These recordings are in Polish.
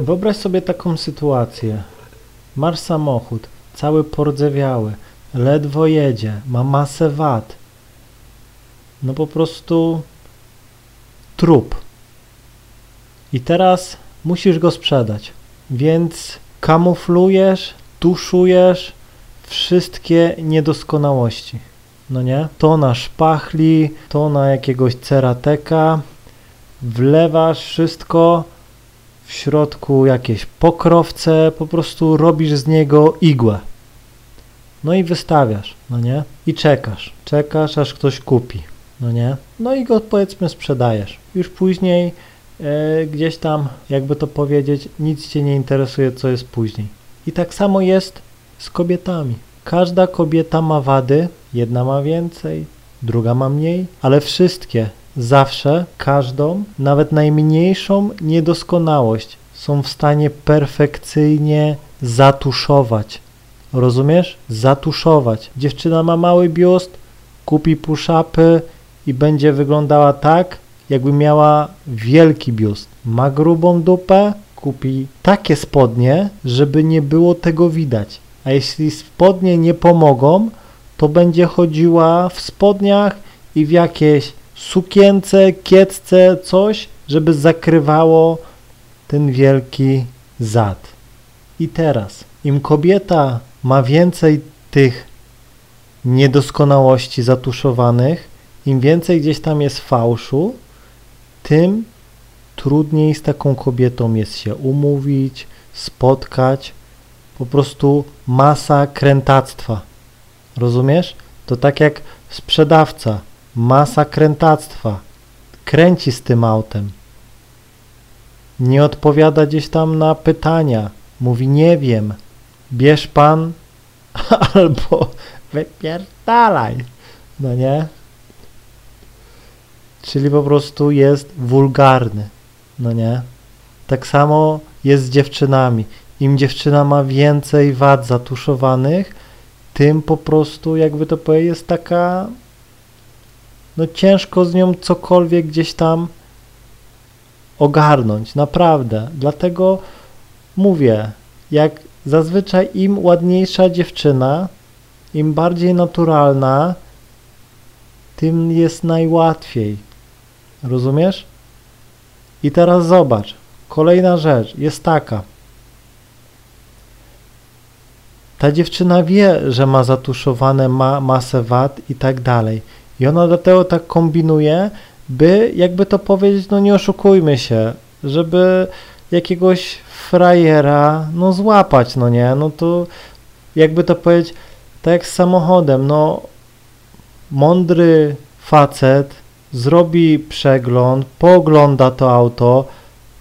Wyobraź sobie taką sytuację. Masz samochód, cały pordzewiały, ledwo jedzie, ma masę wad. No po prostu trup. I teraz musisz go sprzedać. Więc kamuflujesz, tuszujesz wszystkie niedoskonałości. No nie? To na szpachli, to na jakiegoś cerateka. Wlewasz wszystko, w środku jakieś pokrowce, po prostu robisz z niego igłę. No i wystawiasz, no nie? I czekasz, czekasz aż ktoś kupi, no nie? No i go powiedzmy sprzedajesz. Już później e, gdzieś tam, jakby to powiedzieć, nic cię nie interesuje, co jest później. I tak samo jest z kobietami. Każda kobieta ma wady, jedna ma więcej, druga ma mniej, ale wszystkie zawsze każdą, nawet najmniejszą niedoskonałość są w stanie perfekcyjnie zatuszować. Rozumiesz? Zatuszować. Dziewczyna ma mały biust, kupi push-upy i będzie wyglądała tak, jakby miała wielki biust. Ma grubą dupę, kupi takie spodnie, żeby nie było tego widać. A jeśli spodnie nie pomogą, to będzie chodziła w spodniach i w jakieś sukience, kiecce, coś, żeby zakrywało ten wielki zad. I teraz, im kobieta ma więcej tych niedoskonałości zatuszowanych, im więcej gdzieś tam jest fałszu, tym trudniej z taką kobietą jest się umówić, spotkać, po prostu masa krętactwa. Rozumiesz? To tak jak sprzedawca, masa krętactwa. Kręci z tym autem. Nie odpowiada gdzieś tam na pytania. Mówi nie wiem. Bierz pan albo wypierdalaj. No nie? Czyli po prostu jest wulgarny. No nie? Tak samo jest z dziewczynami. Im dziewczyna ma więcej wad zatuszowanych, tym po prostu, jakby to powiedzieć, jest taka, no ciężko z nią cokolwiek gdzieś tam ogarnąć, naprawdę. Dlatego mówię, jak zazwyczaj im ładniejsza dziewczyna, im bardziej naturalna, tym jest najłatwiej. Rozumiesz? I teraz zobacz, kolejna rzecz jest taka. Ta dziewczyna wie, że ma zatuszowane ma masę wad i tak dalej. I ona dlatego tak kombinuje, by jakby to powiedzieć, no nie oszukujmy się, żeby jakiegoś frajera, no złapać, no nie, no to jakby to powiedzieć, tak jak z samochodem, no mądry facet zrobi przegląd, poogląda to auto,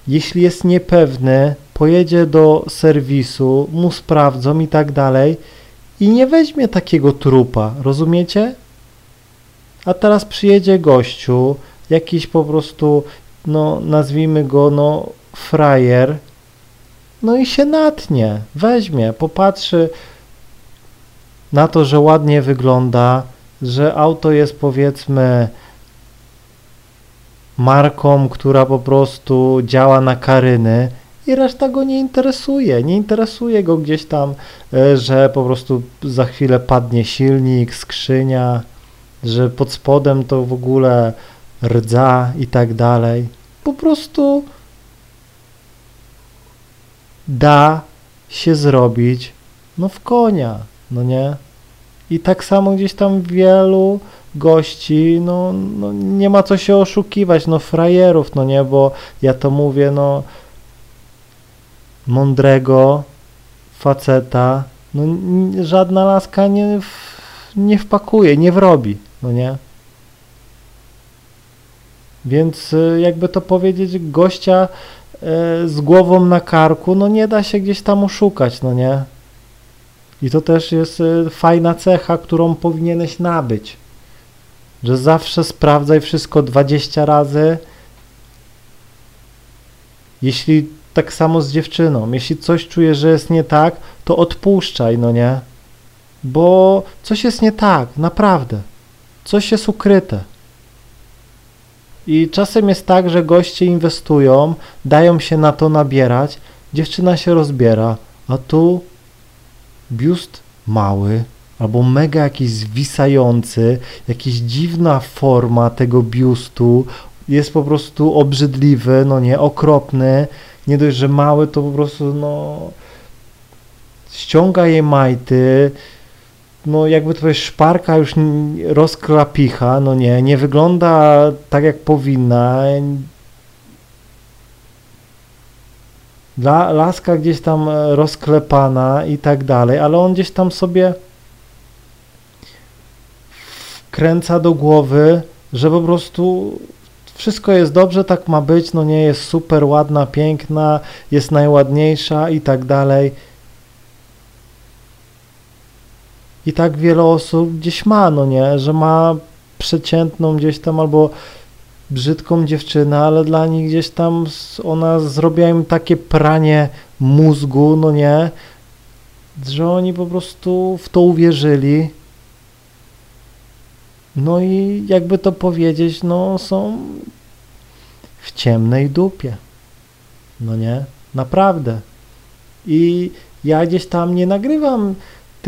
jeśli jest niepewny, pojedzie do serwisu, mu sprawdzą i tak dalej i nie weźmie takiego trupa, rozumiecie? A teraz przyjedzie gościu, jakiś po prostu, no nazwijmy go, no frajer, no i się natnie, weźmie, popatrzy na to, że ładnie wygląda, że auto jest powiedzmy marką, która po prostu działa na karyny i reszta go nie interesuje. Nie interesuje go gdzieś tam, e, że po prostu za chwilę padnie silnik, skrzynia, że pod spodem to w ogóle rdza i tak dalej. Po prostu da się zrobić no w konia, no nie? I tak samo gdzieś tam wielu gości, no, no nie ma co się oszukiwać, no frajerów, no nie, bo ja to mówię, no mądrego faceta, no żadna laska nie, nie wpakuje, nie wrobi, no nie? Więc y, jakby to powiedzieć, gościa y, z głową na karku, no nie da się gdzieś tam oszukać, no nie? I to też jest y, fajna cecha, którą powinieneś nabyć. Że zawsze sprawdzaj wszystko 20 razy. Jeśli tak samo z dziewczyną. Jeśli coś czujesz, że jest nie tak, to odpuszczaj, no nie? Bo coś jest nie tak, naprawdę. Coś jest ukryte. I czasem jest tak, że goście inwestują, dają się na to nabierać, dziewczyna się rozbiera, a tu biust mały, albo mega jakiś zwisający, jakaś dziwna forma tego biustu, jest po prostu obrzydliwy, no nie, okropny, nie dość, że mały, to po prostu, no, ściąga jej majty, no jakby to jest szparka już rozklapicha, no nie, nie wygląda tak jak powinna. La, laska gdzieś tam e, rozklepana i tak dalej, ale on gdzieś tam sobie wkręca do głowy, że po prostu wszystko jest dobrze, tak ma być, no nie jest super ładna, piękna, jest najładniejsza i tak dalej. I tak wiele osób gdzieś ma, no nie, że ma przeciętną gdzieś tam albo brzydką dziewczynę, ale dla nich gdzieś tam ona zrobiła im takie pranie mózgu, no nie, że oni po prostu w to uwierzyli. No i jakby to powiedzieć, no są w ciemnej dupie. No nie, naprawdę. I ja gdzieś tam nie nagrywam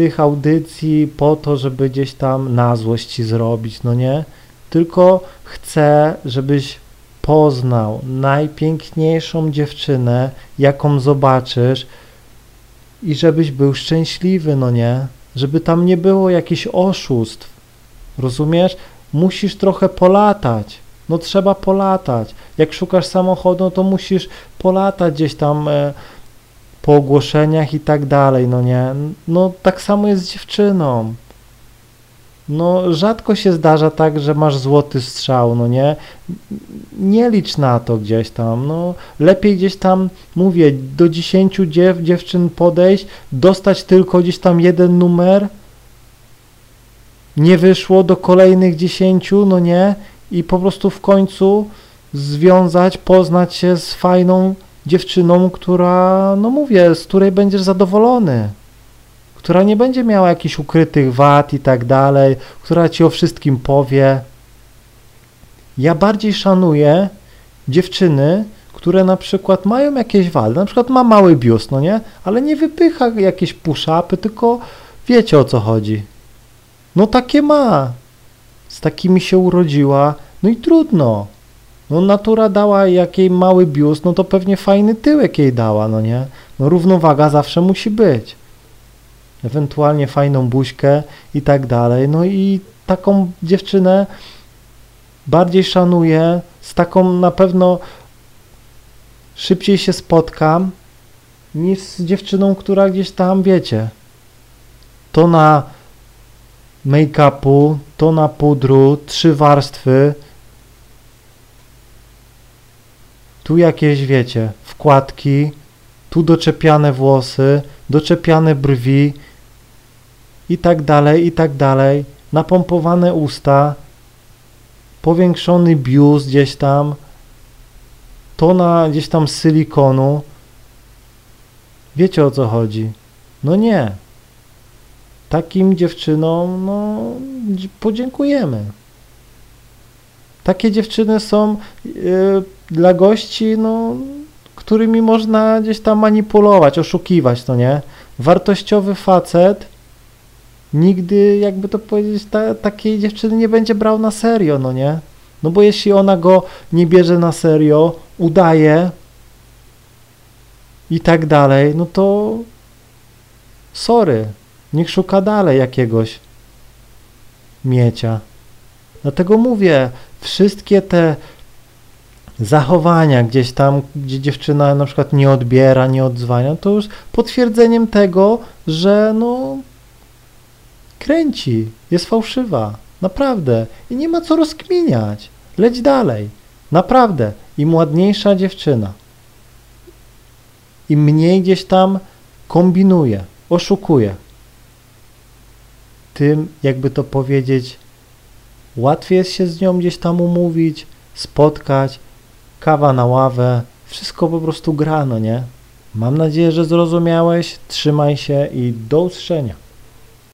tych audycji po to, żeby gdzieś tam na złość ci zrobić, no nie? Tylko chcę, żebyś poznał najpiękniejszą dziewczynę, jaką zobaczysz i żebyś był szczęśliwy, no nie? Żeby tam nie było jakichś oszustw. Rozumiesz? Musisz trochę polatać. No trzeba polatać. Jak szukasz samochodu, no to musisz polatać gdzieś tam e, po ogłoszeniach i tak dalej, no nie? No tak samo jest z dziewczyną. No rzadko się zdarza tak, że masz złoty strzał, no nie? Nie licz na to gdzieś tam, no lepiej gdzieś tam, mówię, do 10 dziew, dziewczyn podejść, dostać tylko gdzieś tam jeden numer, nie wyszło do kolejnych 10, no nie? I po prostu w końcu związać, poznać się z fajną dziewczyną, która, no mówię, z której będziesz zadowolony, która nie będzie miała jakichś ukrytych wad i tak dalej, która ci o wszystkim powie. Ja bardziej szanuję dziewczyny, które na przykład mają jakieś wady, na przykład ma mały biust, no nie, ale nie wypycha jakieś push-upy, tylko wiecie o co chodzi. No takie ma. Z takimi się urodziła, no i trudno. No natura dała jakiej mały biust, no to pewnie fajny tyłek jej dała, no nie? No równowaga zawsze musi być. Ewentualnie fajną buźkę i tak dalej. No i taką dziewczynę bardziej szanuję, z taką na pewno szybciej się spotkam niż z dziewczyną, która gdzieś tam, wiecie, to na make-upu, to na pudru, trzy warstwy, tu jakieś, wiecie, wkładki, tu doczepiane włosy, doczepiane brwi i tak dalej, i tak dalej, napompowane usta, powiększony biust gdzieś tam, tona gdzieś tam silikonu. Wiecie o co chodzi? No nie. Takim dziewczynom, no, podziękujemy. Takie dziewczyny są yy, dla gości, no, którymi można gdzieś tam manipulować, oszukiwać, to nie? Wartościowy facet nigdy, jakby to powiedzieć, ta, takiej dziewczyny nie będzie brał na serio, no nie? No bo jeśli ona go nie bierze na serio, udaje i tak dalej, no to sorry, niech szuka dalej jakiegoś miecia. Dlatego mówię, wszystkie te zachowania gdzieś tam, gdzie dziewczyna na przykład nie odbiera, nie odzwania, to już potwierdzeniem tego, że no kręci, jest fałszywa, naprawdę. I nie ma co rozkminiać, leć dalej, naprawdę, im ładniejsza dziewczyna, im mniej gdzieś tam kombinuje, oszukuje, tym, jakby to powiedzieć, łatwiej jest się z nią gdzieś tam umówić, spotkać, kawa na ławę, wszystko po prostu gra, no nie? Mam nadzieję, że zrozumiałeś, trzymaj się i do usłyszenia.